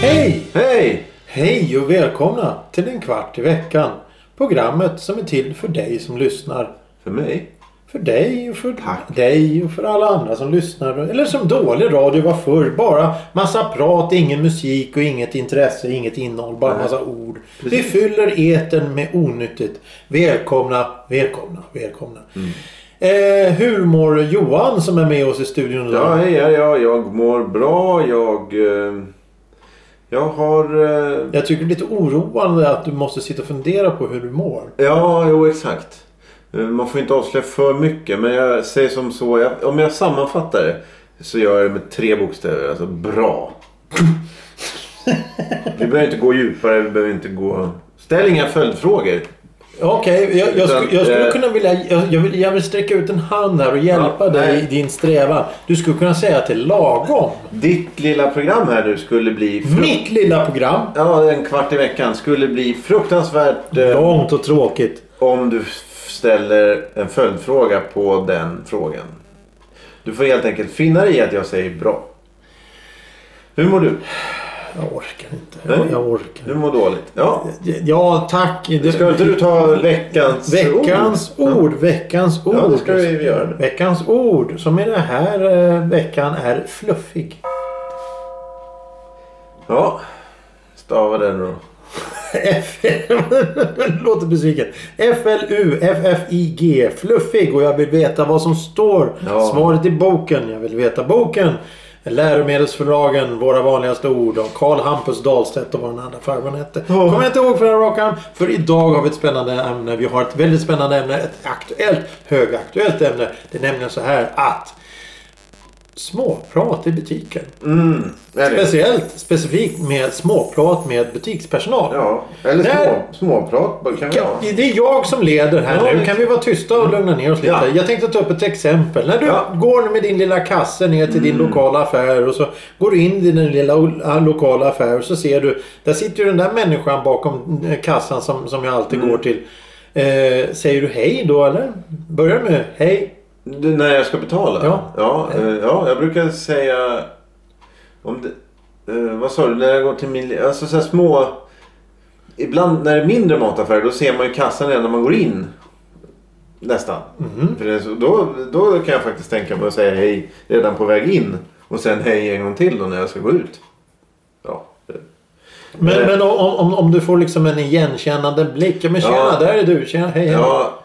Hej! Hej! Hej och välkomna till en kvart i veckan. Programmet som är till för dig som lyssnar. För mig? För dig och för Tack. dig och för alla andra som lyssnar. Eller som dålig radio var förr. Bara massa prat, ingen musik och inget intresse, inget innehåll. Bara Nej. massa ord. Precis. Vi fyller etern med onyttigt. Välkomna, välkomna, välkomna. Mm. Eh, hur mår Johan som är med oss i studion idag? Ja, hej, ja, ja, jag mår bra. Jag... Eh, jag har... Eh, Jag tycker det är lite oroande att du måste sitta och fundera på hur du mår. ja, jo exakt. Eh, Man får inte avslöja för mycket. Men jag säger som så. Jag, om jag sammanfattar det. Så gör jag det med tre bokstäver. Alltså bra. vi behöver inte gå djupare. Vi behöver inte gå... Ställ inga följdfrågor. Okej, jag, jag, skulle, jag skulle eh, kunna vilja... Jag, jag, vill, jag vill sträcka ut en hand här och hjälpa Ja, dig i din strävan. Du skulle kunna säga till lagom. Ditt lilla program här nu skulle bli... Mitt lilla program. Ja, en kvart i veckan skulle bli fruktansvärt... Eh, Långt och tråkigt. Om du ställer en följdfråga på den frågan. Du får helt enkelt finna dig i att jag säger bra. Hur mår du? Jag orkar inte. Jag, jag orkar Du mår dåligt. Ja. Ja, tack. Det- Ska inte du ta veckans Veckans ord? ord. Veckans ord. Ja, det ska vi göra. Veckans ord som i den här eh, veckan är fluffig. Ja. Stava den då. Låter besviken. F-L-U-F-F-I-G. Fluffig. Och jag vill veta vad som står. Ja. Svaret i boken. Jag vill veta boken. Läromedelsförlagen, våra vanligaste ord av Karl Hampus Dahlstedt och vad den andra farbrorn hette. Kommer jag inte ihåg för den rakan. För idag har vi ett spännande ämne. Vi har ett väldigt spännande ämne. Ett aktuellt, högaktuellt ämne. Det är nämligen så här att småprat i butiken. Mm. Speciellt specifikt med småprat med butikspersonal. Ja. Eller Där- små, småprat kan vi ha. Det är jag som leder här Ja, nu. Kan vi vara tysta och lugna ner oss lite? Ja. Jag tänkte ta upp ett exempel. När du Ja. Mm. går med din lilla kasse ner till din lokala affär och så går du in i din lilla lokala affär och så ser du. Där sitter ju den där människan bakom eh, kassan som, som jag alltid Mm. går till. Eh, säger du hej då eller? Börjar med hej. Du, när jag ska betala? Ja. Ja, eh, ja jag brukar säga... Om det, eh, vad sa du? När jag går till min... Alltså så här små... Ibland när det är mindre mataffärer då ser man ju kassan redan när man går in. Nästan. Mhm. För det då, då kan jag faktiskt tänka mig att säga hej redan på väg in. Och sen hej en gång till då när jag ska gå ut. Ja. Men, Eh. men om, om, om du får liksom en igenkännande blick. Men tjena, Ja. där är du. Tjena, hej, hej. Ja,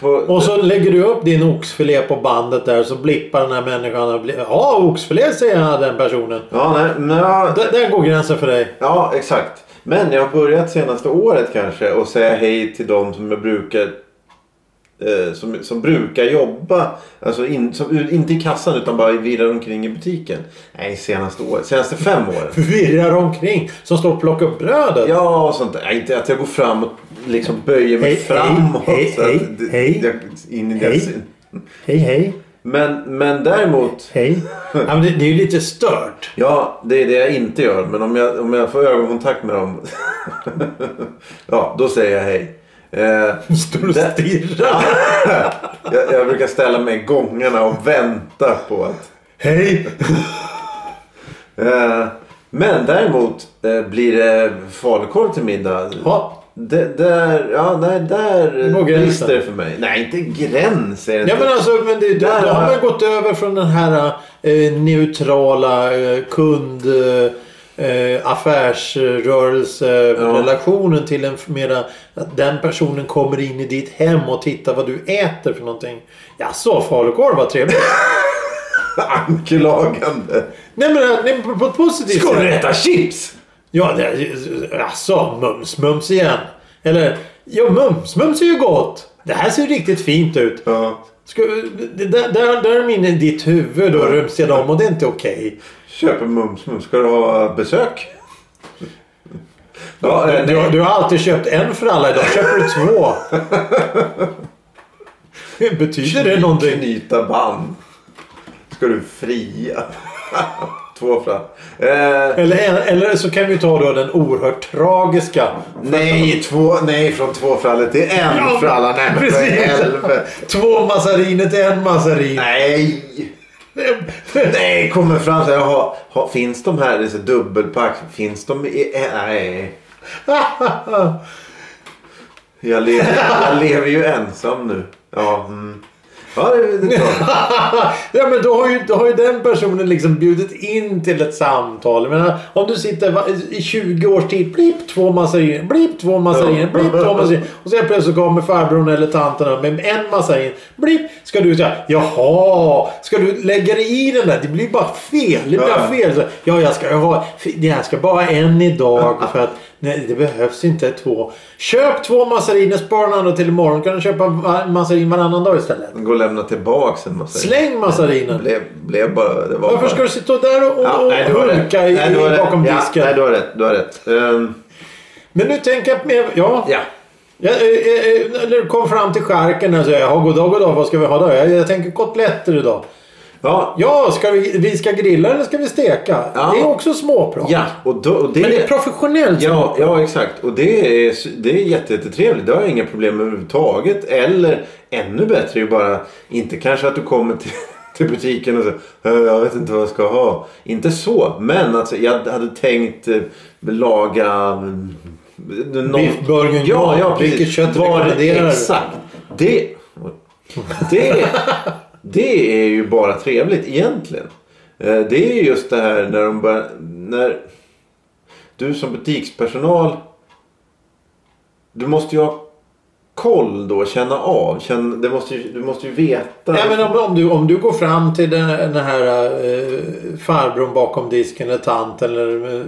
på, Och så lägger du upp din oxfilé på bandet där så blippar den här människan. Ja, oxfilé säger han, den personen. Ja, nej, men, ja, Där, där går gränsen för dig. Ja, exakt. Men jag har börjat senaste året kanske och säga hej till de som jag brukar eh, som, som brukar jobba. Alltså in, som, inte i kassan utan bara virrar omkring i butiken. Nej, senaste året. Senaste fem åren. Virrar omkring. Som står och plockar upp brödet. Ja, och sånt där. Nej, Inte att jag går fram och liksom böjer mig Hej, framåt. hej, så hej, hej. jag- In i Hej. Hej, hej. Men, men däremot. Hej. Ja, det, det är ju lite stört. Ja, det är det jag inte gör. Men om jag, om jag får ögonkontakt med dem. ja, då säger jag hej. Eh, Står och stirrar. jag, jag brukar ställa mig i gångarna och vänta på att... Hej. Eh, men däremot eh, blir det falukorv till middag. Ja. Det, där, ja, nej, där gränsen. brister det för mig. Nej, inte gräns är det Ja men alltså, men det, då, Där då har man gått över från den här eh, neutrala eh, kund... Eh, affärsrörelserelationen till en mera att den personen kommer in i ditt hem och tittar vad du äter för någonting. Ja så falukorv vad trevligt. Anklagande. Nej men eh, nej, på, ett positivt Ska du sätt. äta chips? Ja, det, alltså mums mums igen. Eller ja mums mums är ju gott. Det här ser riktigt fint ut. Ja. Ska, där, där, där är min i ditt huvud och rumsar om och det är inte okej. Köper mums mums. Ska du ha besök? Ja, eh, Du, nej. har- du har alltid köpt en för alla. Idag köper du två. Betyder det någonting? Knyta band. Ska du fria? Två frallar. Eh, Eller, eller så kan vi ta då den oerhört tragiska. nej, två, nej, från två frallor till en Ja, fralla. Nej, men för. Två massariner till en massarin. Nej. Nej, kommer fram så här. Ha, ha, finns de här, så dubbelpack. Finns de i... Nej. Jag lever, jag lever ju ensam nu. Ja, mm. Ja det, det är ja men då har, ju, då har ju den personen liksom bjudit in till ett samtal. Jag menar, om du sitter i 20 års tid. Blipp två massariner. Blipp två massariner. Blipp två massariner. Och sen plötsligt kommer farbrorn eller tanten med en massarin. Blipp. Ska du säga jaha. Ska du lägga dig i den där? Det blir bara fel. Det blir Ja. fel. Så, ja jag ska ha. Jag ska bara en idag. För att nej, det behövs inte två. Köp två massariner. Spara den andra till imorgon. Kan du köpa va- massarin varannan dag istället. Gå och lämna tillbaks en massa. Släng massarinen. Blev, blev bara... Det var Varför bara... ska du sitta där och, och, Ja, nej, rätt. hulka i, Nej, du har rätt. bakom ja, disken? Nej, du har rätt. Du har rätt. Ehm, Men nu tänker jag mer... Ja. ja. Jag, eh, eh, när du kom fram till skärken och säger ja, goddag, goddag, vad ska vi ha då? Jag, jag tänker kotletter idag. Ja, Ja, ska vi, vi ska grilla eller ska vi steka? Ja. Det är också småprat. ja och, då, och det... Men det är professionellt Ja, ja, exakt. Och det är, det är jätte- jättetrevligt. Det har jag inga problem med överhuvudtaget. Eller ännu bättre är ju bara inte kanske att du kommer till, till butiken och säger "Eh, jag vet inte vad jag ska ha. Inte så. Men alltså, jag hade tänkt eh, laga... mm, någon- Beef bourguignon. Ja, ja, precis. Vilket kött Var- du? Exakt. Det, det, det är ju bara trevligt egentligen. Eh, Det är ju just det här när de börjar... När du som butikspersonal. Du måste ju ha koll då, känna av. Känna, det måste ju, du måste ju veta. Ja, men om, om, du, om du går fram till den, den här uh, farbrorn bakom disken eller tant eller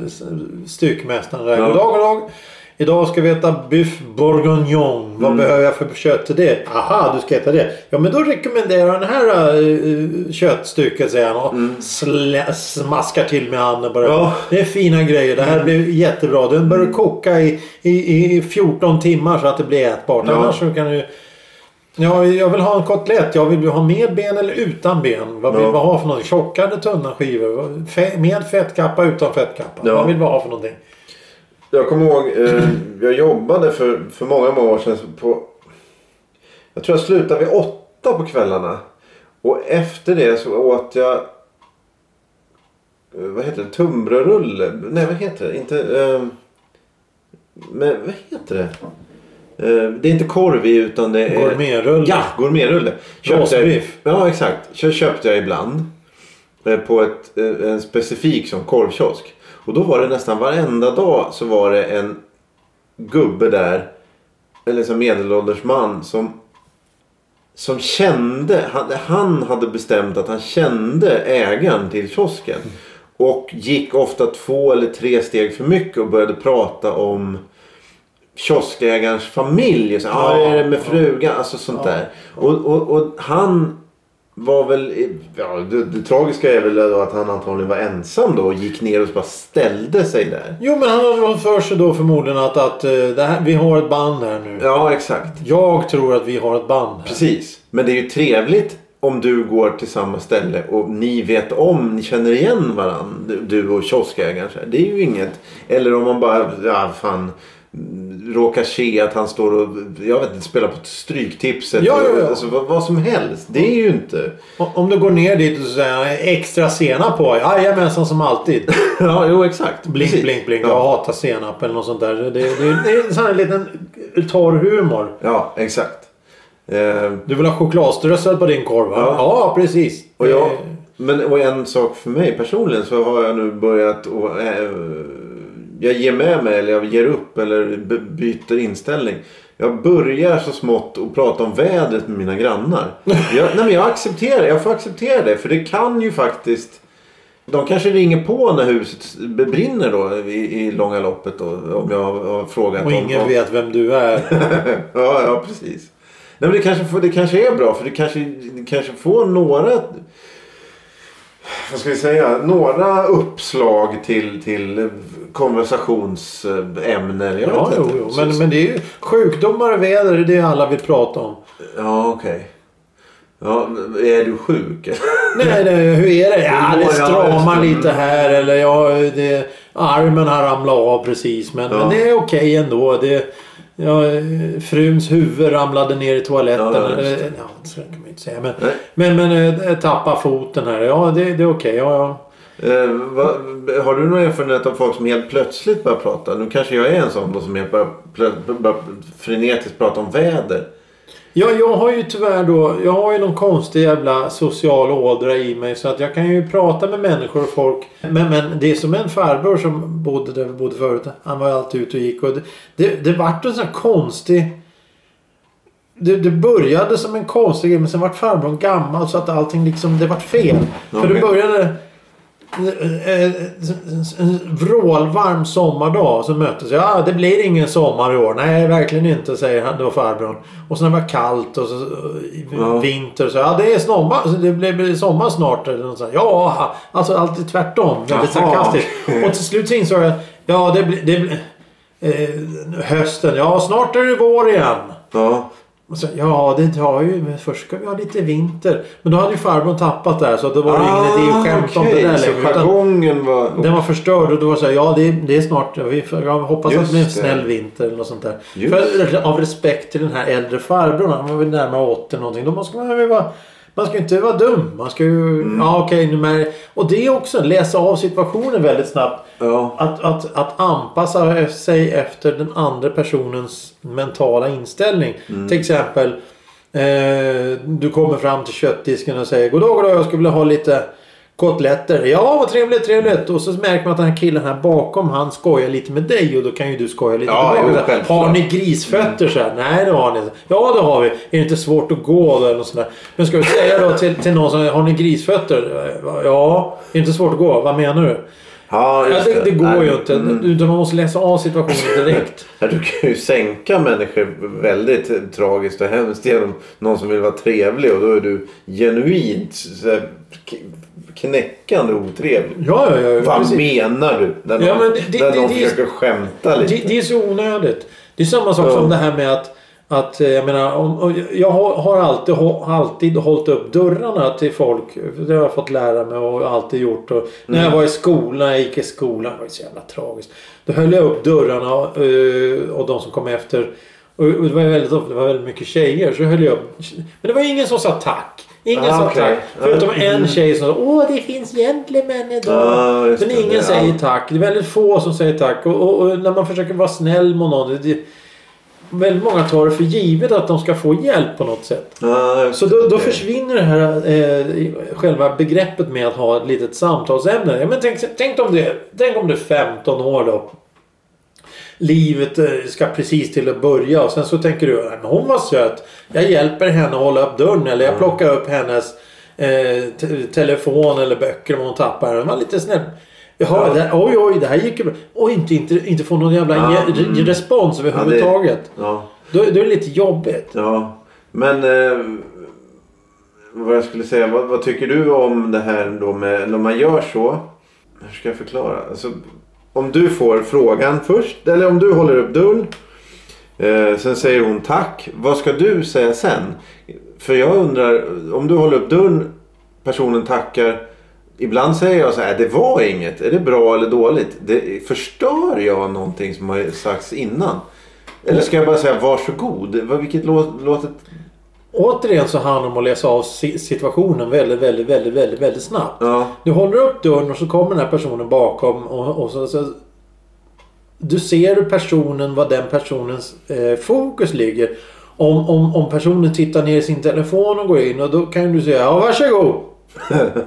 styckmästaren. Där. Ja. Goddag, goddag. Idag ska vi äta biff bourguignon. Vad Mm. behöver jag för kött till det? Aha, du ska äta det. Ja, men då rekommenderar jag den här uh, köttstycket säger han och slä, smaskar till med handen bara. Mm. Ja. Det är fina grejer. Det här blir jättebra. Den bör koka i, i, i 14 timmar så att det blir ätbart. Ja. Annars så kan du Ja, jag vill ha en kotlett. Jag vill ha med ben eller utan ben. Vad vill Ja. vi ha för någonting? Tjocka eller tunna skivor? Med fettkappa, utan fettkappa? Ja. Vad vill vi ha för någonting? Jag kommer ihåg, eh, jag jobbade för, för många, många år sedan på... Jag tror jag slutade vid åtta på kvällarna. Och efter det så åt jag... eh, Vad heter det? Tunnbrödsrulle? Nej, vad heter det? Inte... Eh, men vad heter det? Eh, det är inte korv i utan det är... Gourmetrulle. Ja, gourmetrulle. Rostbiff. Ja, exakt. Kö- köpte jag ibland. eh, På ett, eh, en specifik som korvkiosk. Och då var det nästan varenda dag så var det en gubbe där. Eller som medelålders man som som kände, han, hade bestämt att han kände ägaren till kiosken. Och gick ofta två eller tre steg för mycket och började prata om kioskägarens familj. Så, ja, Ja, är det med frugan? Alltså sånt där. Och, och, och han var väl... Ja, det, det tragiska är väl då att han antagligen var ensam då och gick ner och bara ställde sig där. Jo, men han fått för sig då förmodligen att, att eh, här, vi har ett band här nu. Ja, exakt. Jag tror att vi har ett band här. Precis. Men det är ju trevligt om du går till samma ställe och ni vet om, ni känner igen varandra. du- och kioskägaren. Det är ju inget. Eller om man bara, ja fan. Råkar se att han står och, jag vet inte, spelar på stryktipset. Ja, ja, ja. Alltså, vad, vad som helst. Det är ju inte. Om du går ner dit och säger han, extra senap på. Jajamensan som alltid. Ja, jo exakt. Blink, Precis. blink, blink. Ja. Jag hatar senap eller något sånt där. Det, det, det är en sån här liten torr humor. Ja, exakt. Eh, Du vill ha chokladströssel på din korv? Ja. Ja, precis. Och, jag, men, och en sak för mig personligen så har jag nu börjat och, eh, Jag ger med mig eller jag ger upp eller byter inställning. Jag börjar så smått att prata om vädret med mina grannar. Jag, nej men jag accepterar Jag får acceptera det. För det kan ju faktiskt. De kanske ringer på när huset brinner då i, i långa loppet då. Om jag har, frågat Och ingen om, vet vem du är. ja, ja, precis. Nej, men det, kanske, det kanske är bra för det kanske, det kanske får några vad ska vi säga, några uppslag till, till konversationsämnen. Jag Ja, jo, jo. Men, men det är ju sjukdomar och väder. Det är det alla vill prata om. Ja, okej. Ja, är du sjuk? Nej, det, hur är det? Ja, Det stramar lite här eller ja, det, armen har ramlat av precis. Men, Ja. men det är okej ändå. Det, ja, fruns huvud ramlade ner i toaletten. Ja, eller, ja, så kan man inte säga. Men, Nej. men, men eh, tappa foten här. Ja, det, det är okej. Ja, ja. Eh, vad, har du någon erfarenhet av folk som helt plötsligt börjar prata? Nu kanske jag är en sån då som helt börjar, börjar frenetiskt prata om väder. Ja, jag har ju tyvärr då, jag har ju någon konstig jävla social ådra i mig så att jag kan ju prata med människor och folk. Men, men det är som en farbror som bodde där vi bodde förut. Han var alltid ute och gick och det, det, det vart en sån här konstig... Det, det började som en konstig grej men sen vart farbrorn gammal så att allting liksom, det vart fel. För det började... En vrålvarm sommardag så möttes jag. Ja, det blir ingen sommar i år. Nej, verkligen inte, säger han. Det var farbrorn. Och sen när det var kallt och så, Ja. vinter. Så ja, det är sommar. Så det blir sommar snart. Eller något sånt. Ja, alltså alltid tvärtom. Väldigt sarkastiskt. Och till slut så insåg jag att ja, det blir... Det blir eh, hösten. Ja, snart är det vår igen. Ja, Och så, ja, det tar ju... Men först ska vi ha lite vinter. Men då hade ju farbrorn tappat där så då var det ingen idé att skämta om det Ah, där så längre. Utan jargongen var... den var förstörd och då var det så här, ja det är, det är snart, vi jag hoppas att det blir en Just det. snäll vinter eller något sånt där. Just För, av respekt till den här äldre farbrorn, han var väl närmare 80 någonting. Då måste man ju vara, man ska ju inte vara dum. Man ska ju, Mm. ja okej med, Och det är också, läsa av situationen väldigt snabbt. Ja. Att, att, att anpassa sig efter den andra personens mentala inställning. Mm. Till exempel eh, du kommer fram till köttdisken och säger Goddag, goddag, jag skulle vilja ha lite kotletter. Ja, vad trevligt, trevligt. Och så märker man att den här killen här bakom han skojar lite med dig och då kan ju du skoja lite Ja, tillbaka. jo, har ni grisfötter? Så här, Nej, det har ni inte. Ja, det har vi. Är det inte svårt att gå? Eller något sånt där. Men ska du säga då till, till någon som har ni grisfötter? Ja, är det inte svårt att gå? Vad menar du? Ja, Ja, just det, det går Nej, ju inte. mm. Utan man måste läsa av situationen direkt. Ja, Du kan ju sänka människor väldigt tragiskt och hemskt genom någon som vill vara trevlig och då är du genuint här, knäckande otrevlig. Ja, ja, ja. Vad precis. menar du? När Ja, någon, men det- när det- någon det- försöker skämta lite. Det, det är så onödigt. Det är samma sak Ja. som det här med att att eh, jag menar, om, jag har, alltid, alltid hållit upp dörrarna till folk. Det har jag fått lära mig och alltid gjort. Och när Mm. jag var i skolan, jag gick i skolan. Det var så jävla tragiskt. Då höll jag upp dörrarna eh, och de som kom efter. Och det var väldigt ofta, det var väldigt mycket tjejer. Så höll jag upp. Men det var ingen som sa tack. Ingen Ah, sa okej. tack. Förutom Mm. en tjej som sa Åh det finns gentlemän idag. Ja, just Men ingen Det säger allt. tack. Det är väldigt få som säger tack. Och, och, och när man försöker vara snäll mot någon. Det, väldigt många tar det för givet att de ska få hjälp på något sätt. Just Så då, då försvinner det här eh, själva begreppet med att ha ett litet samtalsämne. Ja, men tänk, tänk, om det, tänk om du är 15 år då. Livet eh, ska precis till att börja och sen så tänker du "Nej, men hon var söt. Jag hjälper henne att hålla upp dörren eller jag plockar upp hennes eh, te- telefon eller böcker om hon tappar den. Var lite snäll. Jaha, Ja. det oj oj det här gick ju bra. Och inte, inte, inte få någon jävla Ja, mm. respons överhuvudtaget. Ja, Då, då är det lite jobbigt. ja. Men eh, vad jag skulle säga. Vad, vad tycker du om det här då med när man gör så? Hur ska jag förklara? Alltså, om du får frågan först. Eller om du håller upp dörren. Eh, sen säger hon tack. Vad ska du säga sen? För jag undrar. Om du håller upp dörren. Personen tackar. Ibland säger jag så här. Det var inget. Är det bra eller dåligt? Det, förstör jag någonting som har sagts innan? Eller ska jag bara säga varsågod? Vilket lå- låter... Återigen så handlar det om att läsa av si- situationen väldigt, väldigt, väldigt, väldigt, väldigt snabbt. Ja. Du håller upp dörren och så kommer den här personen bakom och, och så, så Du ser personen, vad den personens eh, fokus ligger. Om, om, om personen tittar ner i sin telefon och går in och då kan du säga ja varsågod.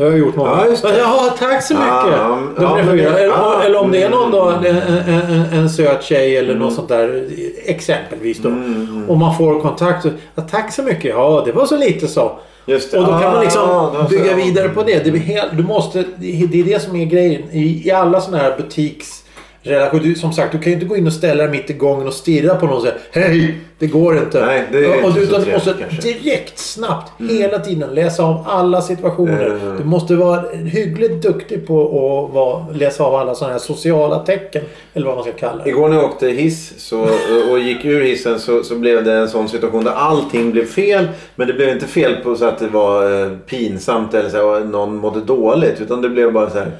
Det har jag gjort många Ja, just det. Ja, tack så mycket. Ja, Då ja, men eller, ja, eller om det är någon då, en, mm. en, en, söt tjej eller något sånt där. Exempelvis då. Mm, Och man får kontakt. Ja, tack så mycket. Ja, det var så lite så. Just det. Och då kan man liksom Ah, så. bygga vidare på det. det blir helt, du måste, det är det som är grejen. I, i alla sådana här butiks relation. Du, som sagt, du kan ju inte gå in och ställa dig mitt i gången och stirra på någon och säga Hej! Det går inte. Nej, det är och, inte så utan du trevligt, måste kanske. direkt, snabbt, hela tiden läsa av alla situationer. Mm. Du måste vara hyggligt duktig på att vara, läsa av alla sådana här sociala tecken. Eller vad man ska kalla det. Igår när jag åkte hiss så, och gick ur hissen så, så blev det en sån situation där allting blev fel. Men det blev inte fel på så att det var eh, pinsamt eller så här, någon mådde dåligt. Utan det blev bara så här.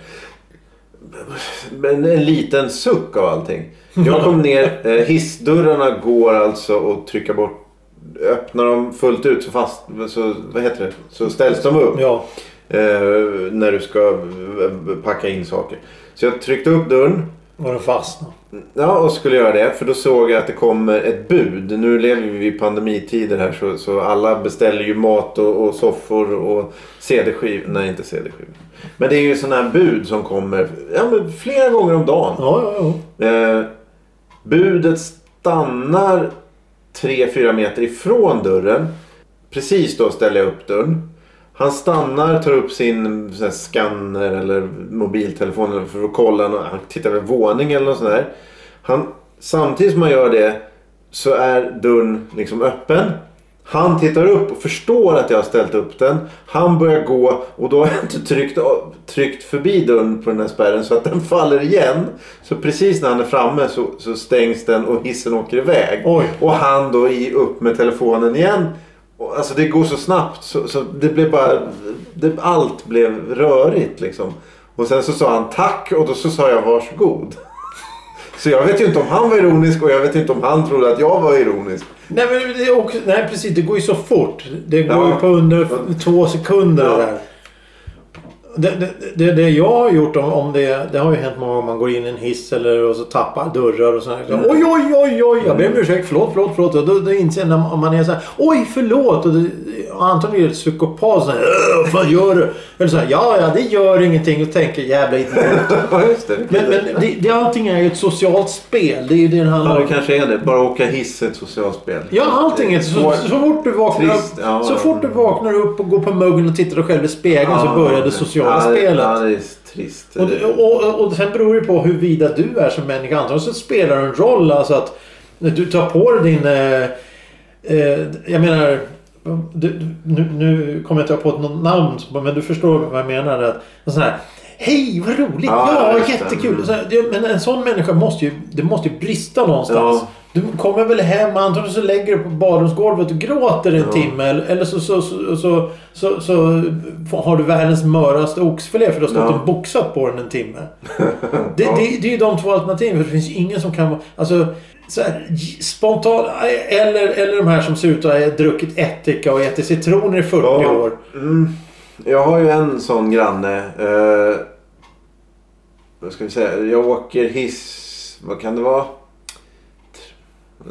En, en liten suck av allting. Jag kom ner. Eh, hissdörrarna går alltså att trycka bort. Öppnar de fullt ut så fast så, vad heter det? så ställs de upp. Ja. Eh, när du ska eh, packa in saker. Så jag tryckte upp dörren. Och den fastnade. Ja, och skulle göra det. För då såg jag att det kommer ett bud. Nu lever vi i pandemitider här så, så alla beställer ju mat och, och soffor och CD-skivor. Nej, inte CD-skivor. Men det är ju sådana här bud som kommer ja, men flera gånger om dagen. Ja, ja, ja. Eh, budet stannar 3-4 meter ifrån dörren. Precis då ställer jag upp dörren. Han stannar, tar upp sin här scanner eller mobiltelefon för att kolla. Han tittar vid våning eller något sånt där. Han, samtidigt som han gör det så är dörren liksom öppen. Han tittar upp och förstår att jag har ställt upp den. Han börjar gå och då har jag inte tryckt, tryckt förbi dörren på den här spärren så att den faller igen. Så precis när han är framme så, så stängs den och hissen åker iväg. Oj. Och han då i, upp med telefonen igen. Och, alltså det går så snabbt så, så det blev bara... Det, allt blev rörigt liksom. Och sen så sa han tack och då så sa jag varsågod. Så jag vet ju inte om han var ironisk och jag vet inte om han trodde att jag var ironisk. Nej, men det är också, nej precis. Det går ju så fort. Det går Ja. ju på under två sekunder Ja. där. Det, det, det, det jag har gjort om, om det, det har ju hänt många gånger. Man går in i en hiss eller och så tappar dörrar och sådär. Mm. Oj, oj, oj, oj. Jag ber om ursäkt. Förlåt, förlåt, förlåt. Och då, då inser man om man är så här. Oj, förlåt. Och, det, och Anton är ett psykopat. Så "Åh, Vad fan gör du? Eller så här. Ja, ja, det gör ingenting. Och tänker jävla idiot. Ja det. Men, men det, det, allting är ju ett socialt spel. Det är ju det det handlar Ja om. det kanske är det. Bara åka hiss är ett socialt spel. Ja, allting är så, Svårt. så fort du vaknar Trist, upp, ja. så fort du vaknar upp och går på muggen och tittar dig själv i spegeln så börjar det sociala ja, spelet. Ja, det är trist. Och, och, och, sen beror det på huruvida du är som människa. Antagligen så spelar det en roll alltså att du tar på dig din... Eh, eh, jag menar... Du, nu, nu kommer jag inte på något namn men du förstår vad jag menar. Att, en sån här, Hej vad roligt! Ja, Ja, jättekul! Mm. Så här, Men en sån människa måste ju... Det måste ju brista någonstans. Ja. Du kommer väl hem antagligen så lägger du på badrumsgolvet och gråter en Ja. timme. Eller, så, så, så, så, så, så har du världens möraste oxfilé för du har stått Ja. och boxat på den en timme. Det, Ja. det, det är ju de två alternativen. För det finns ju ingen som kan vara... Alltså, så här, spontant... Eller, eller de här som ser ut att ha druckit ättika och ätit citroner i 40 Ja. år. Mm. Jag har ju en sån granne. Eh, vad ska vi säga? Jag åker hiss. Vad kan det vara?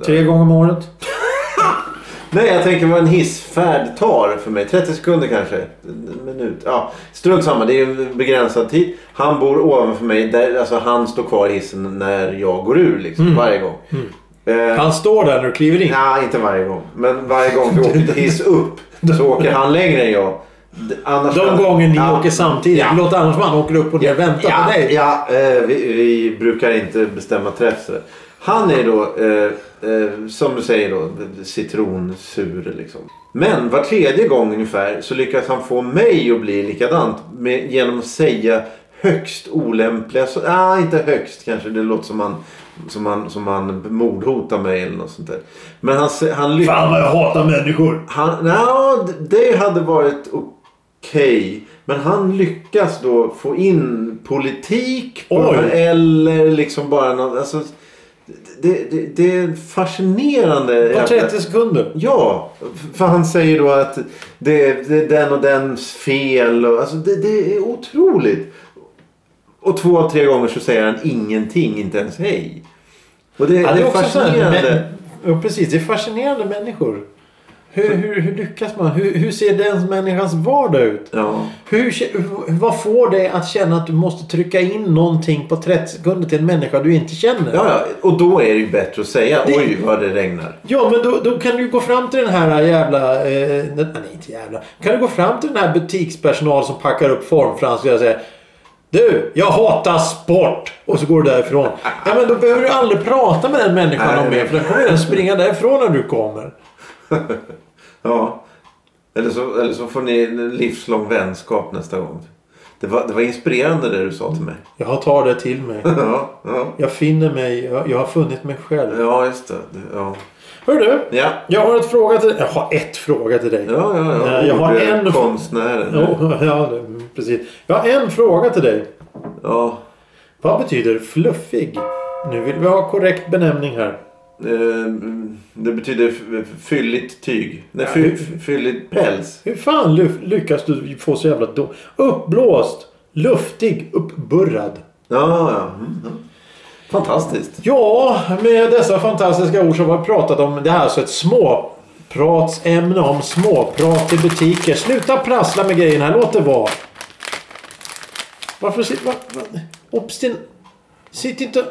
Tre gånger om året. Nej, jag tänker vad en hissfärd tar för mig. 30 sekunder kanske. En minut. Ja, strunt samma. Det är en begränsad tid. Han bor ovanför mig. Där, alltså, han står kvar i hissen när jag går ur liksom, Mm. varje gång. Eh, Han står där när du kliver in. Nej, inte varje gång. Men varje gång vi åker hiss upp så åker han längre än jag. Annars De gånger ni Ja. åker samtidigt. Ja. Låt annars man åker upp och ner och väntar ja, på dig. Ja, eh, vi, vi brukar inte bestämma träff. Han är då, eh, eh, som du säger då, citronsur liksom. Men var tredje gång ungefär så lyckas han få mig att bli likadant med, genom att säga högst olämpliga... Så, ah, inte högst kanske. Det låter som han, som han, som han mordhotar mig eller något sånt där. Men han, han lyckas... Fan vad jag hatar människor. Han, ja, det hade varit okej. Men han lyckas då få in politik här, eller liksom bara något. Alltså, det, det, det är fascinerande. På 30 sekunder. Ja, för han säger då att det, det är den och dens fel. Och, alltså det, det är otroligt. Och två av tre gånger så säger han ingenting, inte ens hej. Och det, Ja, det är här, fascinerande. men, ja, precis, det är fascinerande människor. Hur, hur, hur lyckas man? Hur, hur ser den människans vardag ut? Ja. Hur, vad får dig att känna att du måste trycka in någonting på 30 sekunder till en människa du inte känner? Ja, ja, och då är det ju bättre att säga Det- oj vad det regnar. Ja, men då, då kan du gå fram till den här jävla... Eh, nej, inte jävla. Kan du gå fram till den här butikspersonal som packar upp formfranskor och säga Du, jag hatar sport! Och så går du därifrån. Ja men då behöver du aldrig prata med den människan om mer. För den kommer redan springa därifrån när du kommer. Ja. Eller så, eller så får ni en livslång vänskap nästa gång. Det var, det var inspirerande det du sa till mig. Jag tar det till mig. Ja, ja. Jag finner mig. Jag, jag har funnit mig själv. ja just det. Ja. Hör du? Ja. Jag har ett fråga till Jag har ett fråga till dig. Ja, ja, ja. Jag har en- Konstnären. Ja, ja, precis. Jag har en fråga till dig. Ja. Vad betyder fluffig? Nu vill vi ha korrekt benämning här. Eh, Det betyder fylligt tyg. Nej, Ja, fy, fylligt päls. Hur fan ly- lyckas du få så jävla då? Uppblåst, luftig, uppburrad. Ja, ja. Mm, ja. Fantastiskt. Ja, med dessa fantastiska ord så har vi pratat om det här är alltså ett småpratsämne om småprat i butiker. Sluta prassla med grejerna låt det vara. Varför sitter... Var, var, obstin... Sitt inte...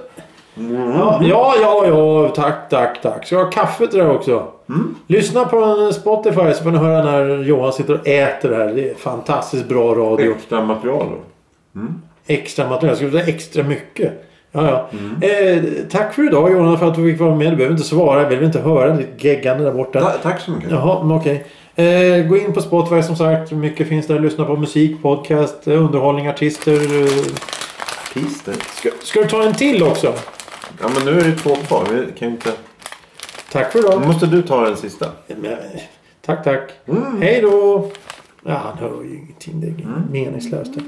Ja, ja, ja, ja, tack, tack, tack. Ska jag ha kaffe till det här också? Lyssna på Spotify så får ni höra när Johan sitter och äter det här. Det är fantastiskt bra radio. Extra material då. Extra material. Jag skulle säga extra mycket. Ja, ja. Eh, tack för idag Johan för att du fick vara med. Du behöver inte svara. Jag vill inte höra ditt geggande där borta. Ta, tack så mycket. Jaha, men okej. Eh, gå in på Spotify som sagt. Mycket finns där. Lyssna på musik, podcast, eh, underhållning, artister. Pister. Ska, ska du ta en till också? Ja, men nu är det två kvar. Vi kan ju inte... Tack för Nu idag. måste du ta den sista. Tack, tack. Hej då! Ja, han hör ju ingenting. Det är meningslöst. det.